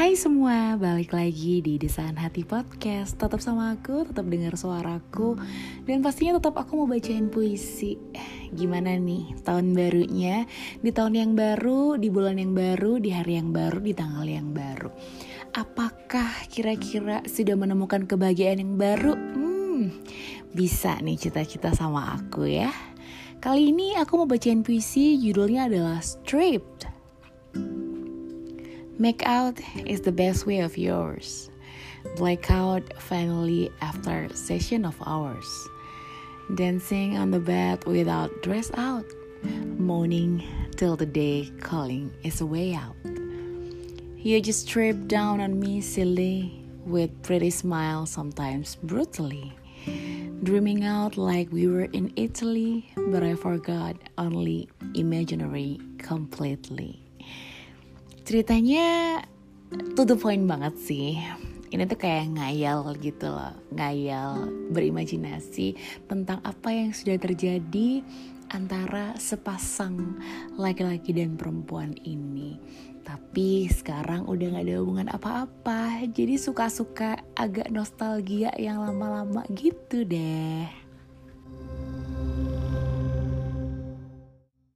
Hai semua, balik lagi di Desain Hati Podcast. Tetap sama aku, tetap dengar suaraku. Dan pastinya tetap aku mau bacain puisi. Gimana nih tahun barunya? Di tahun yang baru, di bulan yang baru, di hari yang baru, di tanggal yang baru. Apakah kira-kira sudah menemukan kebahagiaan yang baru? Hmm, bisa nih cita-cita sama aku ya. Kali ini aku mau bacain puisi judulnya adalah Stripped Make out is the best way of yours. Blackout finally after session of hours. Dancing on the bed without dress out. Moaning till the day calling is a way out. You just trip down on me silly with pretty smile sometimes brutally. Dreaming out like we were in Italy, but I forgot only imaginary completely. Ceritanya to the point banget sih. Ini tuh kayak ngayal gitu loh ngayal berimajinasi tentang apa yang sudah terjadi antara sepasang laki-laki dan perempuan ini. Tapi sekarang udah gak ada hubungan apa-apa jadi suka-suka agak nostalgia yang lama-lama gitu deh